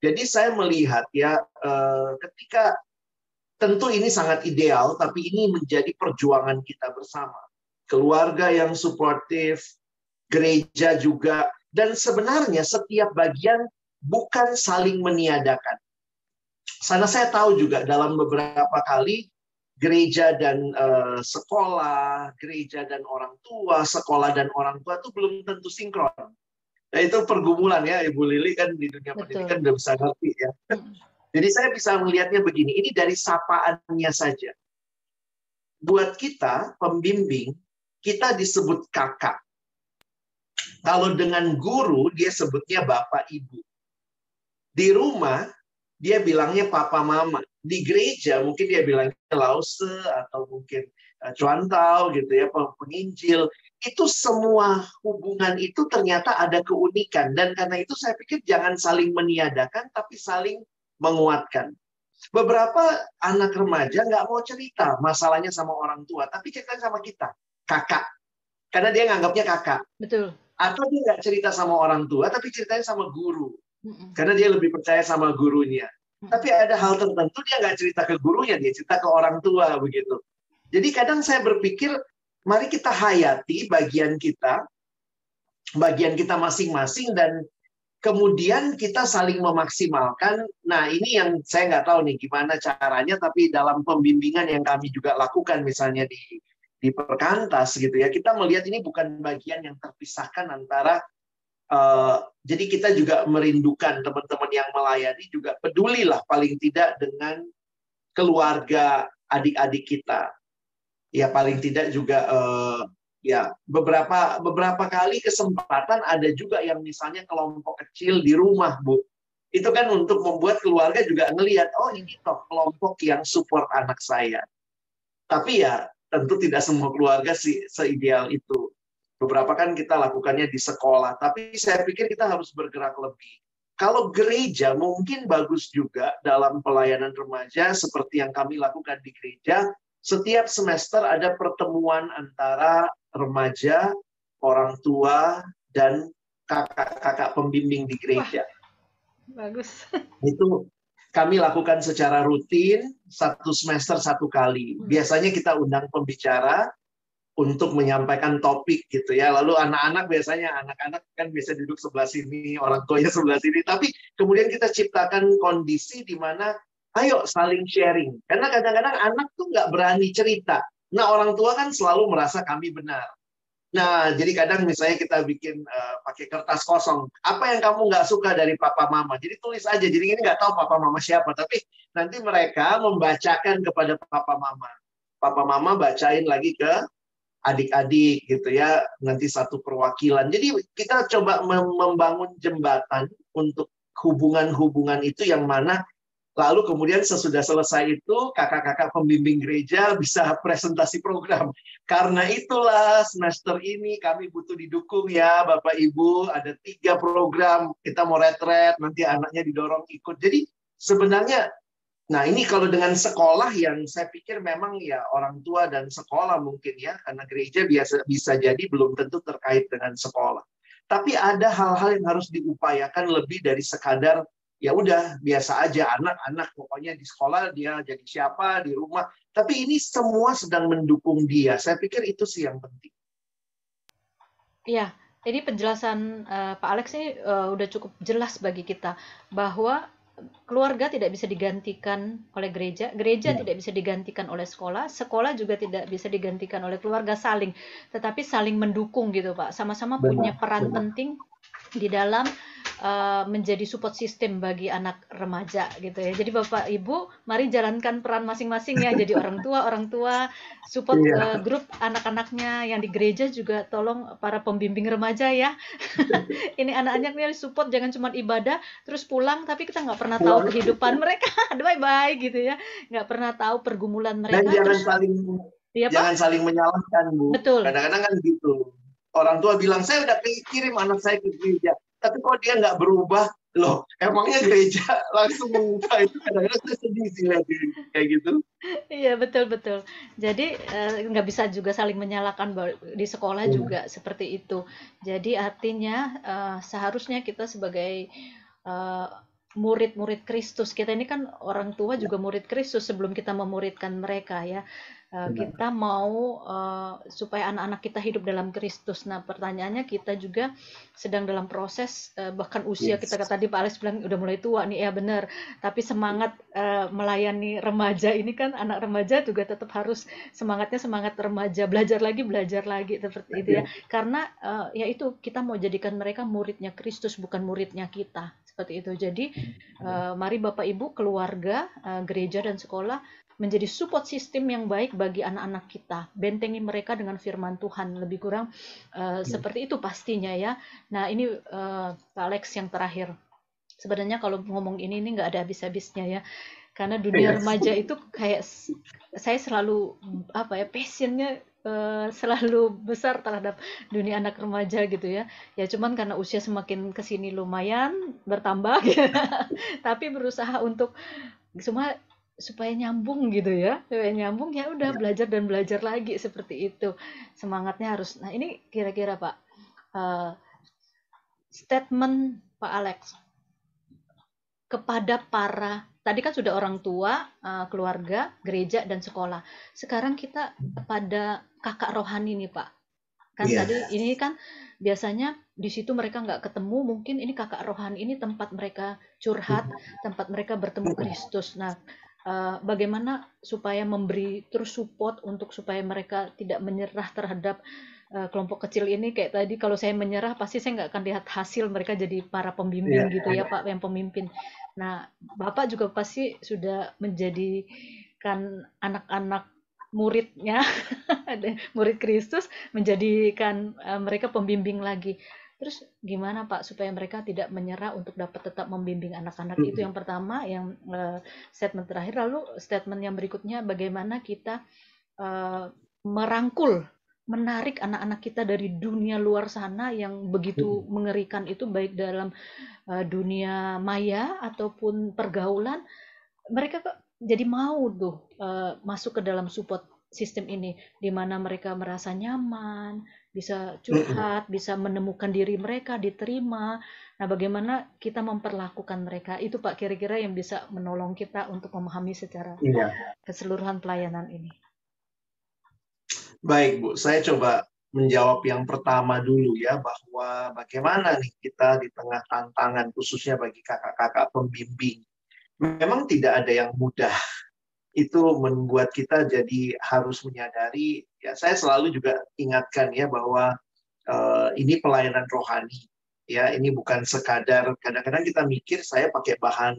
Jadi saya melihat ya eh, ketika tentu ini sangat ideal, tapi ini menjadi perjuangan kita bersama. Keluarga yang suportif, gereja juga, dan sebenarnya setiap bagian bukan saling meniadakan. Sana saya tahu juga dalam beberapa kali gereja dan uh, sekolah, gereja dan orang tua, sekolah dan orang tua itu belum tentu sinkron. Nah itu pergumulan ya Ibu Lili kan di dunia Betul. pendidikan udah bisa ngerti ya. Jadi saya bisa melihatnya begini, ini dari sapaannya saja. Buat kita, pembimbing, kita disebut kakak. Kalau dengan guru, dia sebutnya bapak ibu. Di rumah, dia bilangnya papa mama. Di gereja, mungkin dia bilangnya lause atau mungkin eh, cuantau gitu ya, penginjil itu semua hubungan itu ternyata ada keunikan dan karena itu saya pikir jangan saling meniadakan tapi saling menguatkan. Beberapa anak remaja nggak mau cerita masalahnya sama orang tua, tapi cerita sama kita, kakak, karena dia nganggapnya kakak. Betul. Atau dia nggak cerita sama orang tua, tapi ceritanya sama guru, karena dia lebih percaya sama gurunya. Tapi ada hal tertentu dia nggak cerita ke gurunya, dia cerita ke orang tua begitu. Jadi kadang saya berpikir mari kita hayati bagian kita, bagian kita masing-masing dan kemudian kita saling memaksimalkan. Nah ini yang saya nggak tahu nih gimana caranya, tapi dalam pembimbingan yang kami juga lakukan misalnya di di perkantas gitu ya, kita melihat ini bukan bagian yang terpisahkan antara Uh, jadi kita juga merindukan teman-teman yang melayani juga pedulilah paling tidak dengan keluarga adik-adik kita ya paling tidak juga uh, ya beberapa beberapa kali kesempatan ada juga yang misalnya kelompok kecil di rumah bu. Itu kan untuk membuat keluarga juga ngelihat oh ini toh kelompok yang support anak saya. Tapi ya tentu tidak semua keluarga sih seideal itu. Beberapa kan kita lakukannya di sekolah tapi saya pikir kita harus bergerak lebih. Kalau gereja mungkin bagus juga dalam pelayanan remaja seperti yang kami lakukan di gereja setiap semester ada pertemuan antara remaja, orang tua, dan kakak-kakak pembimbing di gereja. Wah, bagus. <laughs> Itu kami lakukan secara rutin, satu semester satu kali. Hmm. Biasanya kita undang pembicara untuk menyampaikan topik gitu ya. Lalu anak-anak biasanya anak-anak kan biasa duduk sebelah sini, orang tuanya <laughs> sebelah sini. Tapi kemudian kita ciptakan kondisi di mana ayo saling sharing. Karena kadang-kadang anak tuh nggak berani cerita. Nah orang tua kan selalu merasa kami benar. Nah jadi kadang misalnya kita bikin uh, pakai kertas kosong, apa yang kamu nggak suka dari papa mama? Jadi tulis aja. Jadi ini nggak tahu papa mama siapa, tapi nanti mereka membacakan kepada papa mama. Papa mama bacain lagi ke adik-adik gitu ya nanti satu perwakilan jadi kita coba membangun jembatan untuk hubungan-hubungan itu yang mana Lalu kemudian sesudah selesai itu kakak-kakak pembimbing gereja bisa presentasi program. Karena itulah semester ini kami butuh didukung ya Bapak Ibu. Ada tiga program kita mau retret nanti anaknya didorong ikut. Jadi sebenarnya Nah, ini kalau dengan sekolah yang saya pikir memang ya orang tua dan sekolah mungkin ya, karena gereja biasa bisa jadi belum tentu terkait dengan sekolah. Tapi ada hal-hal yang harus diupayakan lebih dari sekadar ya udah biasa aja anak-anak pokoknya di sekolah dia jadi siapa di rumah. Tapi ini semua sedang mendukung dia. Saya pikir itu sih yang penting. Iya, ini penjelasan uh, Pak Alex ini uh, udah cukup jelas bagi kita bahwa keluarga tidak bisa digantikan oleh gereja, gereja ya. tidak bisa digantikan oleh sekolah, sekolah juga tidak bisa digantikan oleh keluarga saling, tetapi saling mendukung gitu Pak, sama-sama punya peran benar. penting di dalam uh, menjadi support system bagi anak remaja gitu ya. Jadi Bapak Ibu, mari jalankan peran masing-masing ya. Jadi orang tua, orang tua support yeah. uh, grup anak-anaknya yang di gereja juga tolong para pembimbing remaja ya. <laughs> Ini anak-anaknya support jangan cuma ibadah terus pulang tapi kita nggak pernah tahu kehidupan mereka. <laughs> bye bye gitu ya. Nggak pernah tahu pergumulan mereka. Dan jangan terus, saling ya, jangan saling menyalahkan Bu. Betul. Kadang-kadang kan gitu. Orang tua bilang saya udah kirim anak saya ke gereja tapi kok dia nggak berubah? Loh emangnya gereja <laughs> langsung mengubah itu? Kadang-kadang saya sedih sih kayak gitu. Iya betul betul. Jadi eh, nggak bisa juga saling menyalahkan di sekolah hmm. juga seperti itu. Jadi artinya uh, seharusnya kita sebagai uh, murid-murid Kristus kita ini kan orang tua juga murid Kristus sebelum kita memuridkan mereka ya Uh, kita mau uh, supaya anak-anak kita hidup dalam Kristus. Nah, pertanyaannya kita juga sedang dalam proses uh, bahkan usia yes. kita tadi Pak Alex bilang udah mulai tua nih ya benar. Tapi semangat uh, melayani remaja ini kan anak remaja juga tetap harus semangatnya semangat remaja, belajar lagi, belajar lagi seperti itu ya. Karena uh, ya itu kita mau jadikan mereka muridnya Kristus bukan muridnya kita. Seperti itu. Jadi uh, mari Bapak Ibu keluarga, uh, gereja dan sekolah menjadi support system yang baik bagi anak-anak kita. Bentengi mereka dengan firman Tuhan. Lebih kurang uh, hmm. seperti itu pastinya ya. Nah ini uh, Pak Alex yang terakhir. Sebenarnya kalau ngomong ini ini nggak ada habis-habisnya ya. Karena dunia remaja itu kayak saya selalu apa ya passionnya Uh, selalu besar terhadap dunia anak remaja gitu ya ya cuman karena usia semakin ke sini lumayan bertambah gitu. <laughs> tapi berusaha untuk semua supaya nyambung gitu ya. Supaya nyambung ya udah ya. belajar dan belajar lagi seperti itu. Semangatnya harus nah ini kira-kira pak uh, statement pak Alex kepada para tadi kan sudah orang tua uh, keluarga gereja dan sekolah. Sekarang kita kepada kakak rohani nih pak. Kan yeah. tadi ini kan biasanya di situ mereka nggak ketemu mungkin ini kakak rohani ini tempat mereka curhat tempat mereka bertemu Kristus. Nah uh, bagaimana supaya memberi terus support untuk supaya mereka tidak menyerah terhadap uh, kelompok kecil ini kayak tadi kalau saya menyerah pasti saya nggak akan lihat hasil mereka jadi para pembimbing yeah. gitu ya Pak yang pemimpin. Nah Bapak juga pasti sudah menjadikan anak-anak muridnya <laughs> murid Kristus menjadikan uh, mereka pembimbing lagi. Terus gimana Pak supaya mereka tidak menyerah untuk dapat tetap membimbing anak-anak hmm. itu yang pertama yang uh, statement terakhir lalu statement yang berikutnya bagaimana kita uh, merangkul menarik anak-anak kita dari dunia luar sana yang begitu hmm. mengerikan itu baik dalam uh, dunia maya ataupun pergaulan mereka kok jadi mau tuh uh, masuk ke dalam support sistem ini di mana mereka merasa nyaman bisa curhat, bisa menemukan diri mereka, diterima. Nah, bagaimana kita memperlakukan mereka? Itu Pak kira-kira yang bisa menolong kita untuk memahami secara iya. keseluruhan pelayanan ini. Baik, Bu. Saya coba menjawab yang pertama dulu ya bahwa bagaimana nih kita di tengah tantangan khususnya bagi kakak-kakak pembimbing. Memang tidak ada yang mudah itu membuat kita jadi harus menyadari ya saya selalu juga ingatkan ya bahwa uh, ini pelayanan rohani ya ini bukan sekadar kadang-kadang kita mikir saya pakai bahan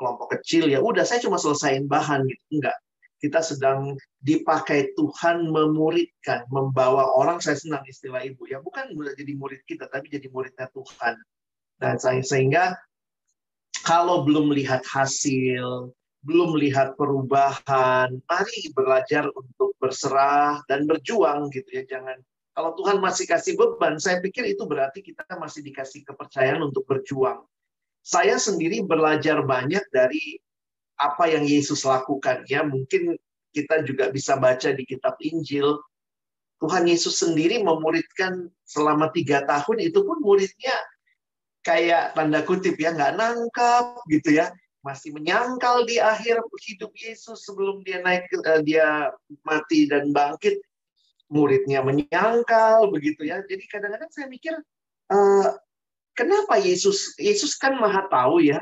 kelompok kecil ya udah saya cuma selesaiin bahan gitu enggak. Kita sedang dipakai Tuhan memuridkan membawa orang saya senang istilah ibu ya bukan jadi murid kita tapi jadi muridnya Tuhan. Dan saya sehingga kalau belum melihat hasil belum melihat perubahan, mari belajar untuk berserah dan berjuang gitu ya. Jangan kalau Tuhan masih kasih beban, saya pikir itu berarti kita masih dikasih kepercayaan untuk berjuang. Saya sendiri belajar banyak dari apa yang Yesus lakukan ya. Mungkin kita juga bisa baca di kitab Injil. Tuhan Yesus sendiri memuridkan selama tiga tahun itu pun muridnya kayak tanda kutip ya nggak nangkap gitu ya masih menyangkal di akhir hidup Yesus sebelum dia naik uh, dia mati dan bangkit. Muridnya menyangkal begitu ya. Jadi kadang-kadang saya mikir uh, kenapa Yesus Yesus kan maha tahu ya.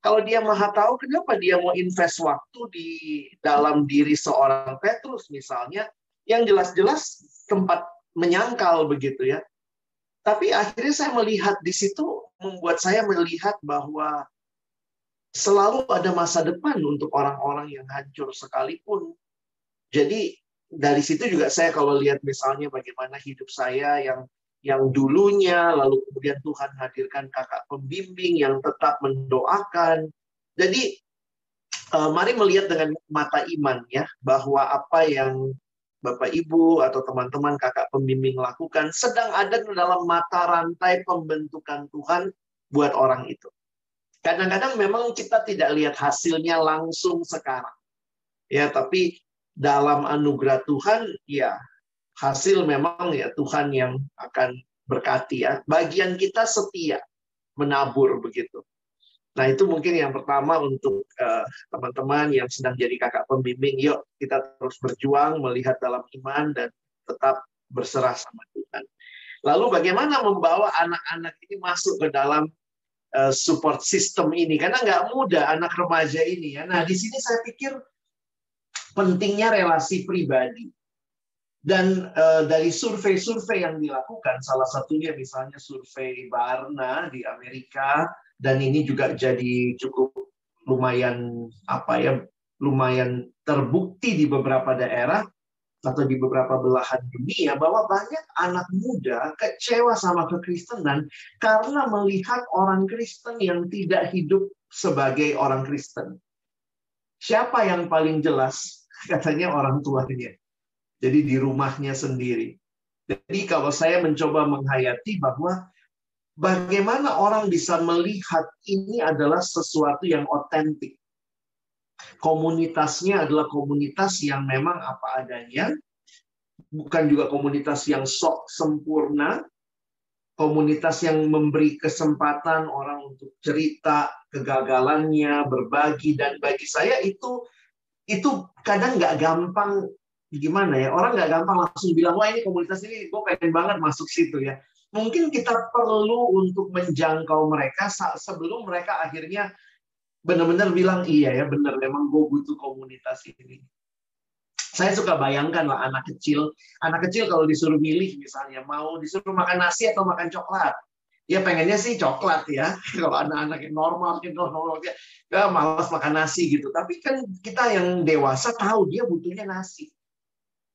Kalau dia maha tahu, kenapa dia mau invest waktu di dalam diri seorang Petrus misalnya, yang jelas-jelas tempat menyangkal begitu ya. Tapi akhirnya saya melihat di situ membuat saya melihat bahwa selalu ada masa depan untuk orang-orang yang hancur sekalipun. Jadi dari situ juga saya kalau lihat misalnya bagaimana hidup saya yang yang dulunya, lalu kemudian Tuhan hadirkan kakak pembimbing yang tetap mendoakan. Jadi uh, mari melihat dengan mata iman ya bahwa apa yang Bapak Ibu atau teman-teman kakak pembimbing lakukan sedang ada dalam mata rantai pembentukan Tuhan buat orang itu. Kadang-kadang memang kita tidak lihat hasilnya langsung sekarang. Ya, tapi dalam anugerah Tuhan ya hasil memang ya Tuhan yang akan berkati ya. Bagian kita setia menabur begitu. Nah itu mungkin yang pertama untuk eh, teman-teman uh, yang sedang jadi kakak pembimbing, yuk kita terus berjuang melihat dalam iman dan tetap berserah sama Tuhan. Lalu bagaimana membawa anak-anak ini masuk ke dalam support system ini? Karena nggak mudah anak remaja ini ya. Nah di sini saya pikir pentingnya relasi pribadi. Dan uh, dari survei-survei yang dilakukan, salah satunya misalnya survei Barna di Amerika, dan ini juga jadi cukup lumayan apa ya, lumayan terbukti di beberapa daerah atau di beberapa belahan dunia bahwa banyak anak muda kecewa sama kekristenan karena melihat orang Kristen yang tidak hidup sebagai orang Kristen. Siapa yang paling jelas? <laughs> Katanya orang tuanya. Jadi di rumahnya sendiri. Jadi kalau saya mencoba menghayati bahwa bagaimana orang bisa melihat ini adalah sesuatu yang otentik. Komunitasnya adalah komunitas yang memang apa adanya, bukan juga komunitas yang sok sempurna, komunitas yang memberi kesempatan orang untuk cerita kegagalannya, berbagi dan bagi saya itu itu kadang nggak gampang gimana ya orang nggak gampang langsung bilang wah ini komunitas ini gue pengen banget masuk situ ya. Mungkin kita perlu untuk menjangkau mereka sebelum mereka akhirnya benar-benar bilang iya ya benar memang gue butuh komunitas ini. Saya suka bayangkan lah anak kecil anak kecil kalau disuruh milih misalnya mau disuruh makan nasi atau makan coklat? Ya pengennya sih coklat ya <laughs> kalau anak-anak yang normal gitu normal dia ya malas makan nasi gitu. Tapi kan kita yang dewasa tahu dia butuhnya nasi.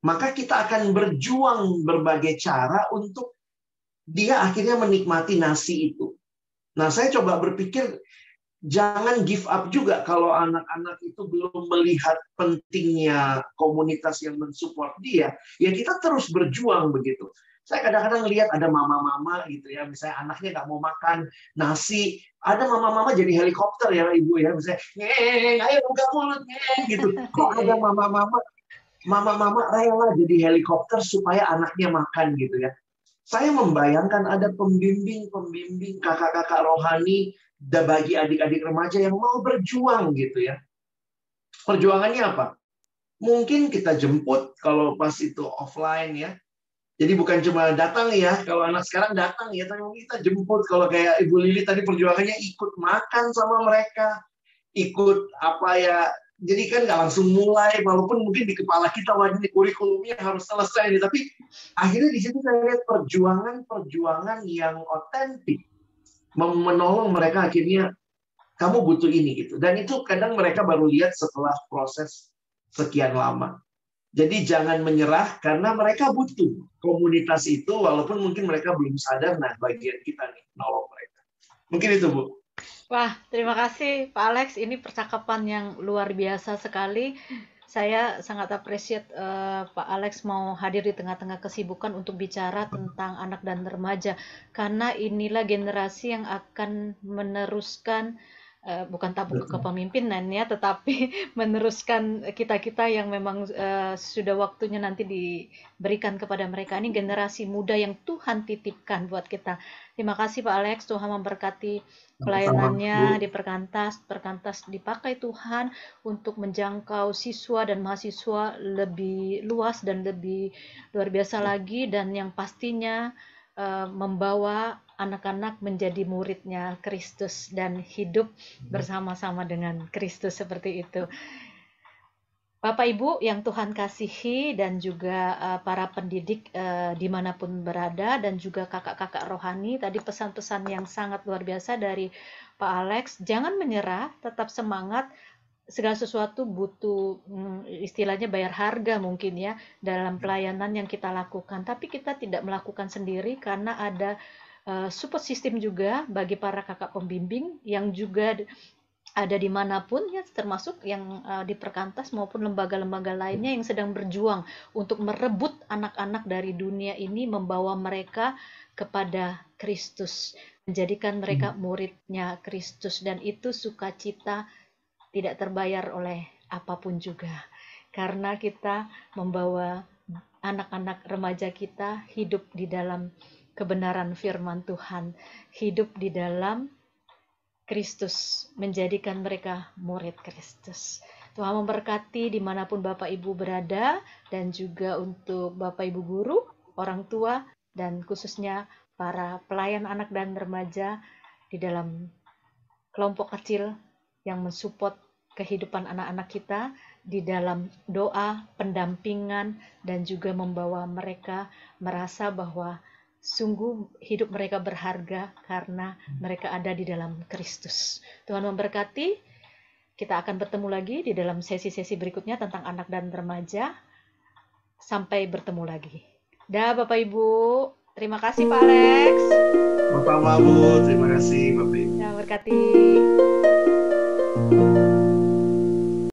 Maka kita akan berjuang berbagai cara untuk dia akhirnya menikmati nasi itu. Nah, saya coba berpikir jangan give up juga kalau anak-anak itu belum melihat pentingnya komunitas yang mensupport dia, ya kita terus berjuang begitu. Saya kadang-kadang lihat ada mama-mama gitu ya, misalnya anaknya nggak mau makan nasi, ada mama-mama jadi helikopter ya ibu ya, misalnya, ngeng, ayo buka mulut, ngeng, gitu. Kok ada <laughs> mama-mama mama-mama rela jadi helikopter supaya anaknya makan gitu ya. Saya membayangkan ada pembimbing-pembimbing kakak-kakak rohani bagi adik-adik remaja yang mau berjuang gitu ya. Perjuangannya apa? Mungkin kita jemput kalau pas itu offline ya. Jadi bukan cuma datang ya, kalau anak sekarang datang ya, tapi kita jemput. Kalau kayak Ibu Lili tadi perjuangannya ikut makan sama mereka, ikut apa ya jadi kan nggak langsung mulai walaupun mungkin di kepala kita wah ini kurikulumnya harus selesai nih tapi akhirnya di situ saya lihat perjuangan-perjuangan yang otentik menolong mereka akhirnya kamu butuh ini gitu dan itu kadang mereka baru lihat setelah proses sekian lama jadi jangan menyerah karena mereka butuh komunitas itu walaupun mungkin mereka belum sadar nah bagian kita nih nolong mereka mungkin itu bu Wah, terima kasih Pak Alex. Ini percakapan yang luar biasa sekali. Saya sangat appreciate uh, Pak Alex mau hadir di tengah-tengah kesibukan untuk bicara tentang anak dan remaja karena inilah generasi yang akan meneruskan uh, bukan tabung kepemimpinan ya, tetapi <laughs> meneruskan kita-kita yang memang uh, sudah waktunya nanti diberikan kepada mereka. Ini generasi muda yang Tuhan titipkan buat kita. Terima kasih Pak Alex, Tuhan memberkati pelayanannya di perkantas, perkantas dipakai Tuhan untuk menjangkau siswa dan mahasiswa lebih luas dan lebih luar biasa lagi dan yang pastinya uh, membawa anak-anak menjadi muridnya Kristus dan hidup hmm. bersama-sama dengan Kristus seperti itu. Bapak Ibu yang Tuhan kasihi dan juga uh, para pendidik uh, di mana pun berada dan juga kakak-kakak rohani tadi pesan-pesan yang sangat luar biasa dari Pak Alex jangan menyerah tetap semangat. Segala sesuatu butuh hmm, istilahnya bayar harga mungkin ya dalam pelayanan yang kita lakukan. Tapi kita tidak melakukan sendiri karena ada uh, support system juga bagi para kakak pembimbing yang juga ada di mana pun ya termasuk yang uh, di perkantas maupun lembaga-lembaga lainnya yang sedang berjuang untuk merebut anak-anak dari dunia ini membawa mereka kepada Kristus menjadikan mereka hmm. muridnya Kristus dan itu sukacita tidak terbayar oleh apa pun juga karena kita membawa anak-anak remaja kita hidup di dalam kebenaran firman Tuhan, hidup di dalam Kristus, menjadikan mereka murid Kristus. Tuhan memberkati di mana pun Bapak Ibu berada, dan juga untuk Bapak Ibu guru, orang tua, dan khususnya para pelayan anak dan remaja di dalam kelompok kecil yang mensupport kehidupan anak-anak kita di dalam doa, pendampingan, dan juga membawa mereka merasa bahwa sungguh hidup mereka berharga karena mereka ada di dalam Kristus. Tuhan memberkati. Kita akan bertemu lagi di dalam sesi-sesi berikutnya tentang anak dan remaja. Sampai bertemu lagi. Dah Bapak Ibu. Terima kasih Pak Alex. Bapak Bu, terima kasih Bapak Ibu. Terima berkati.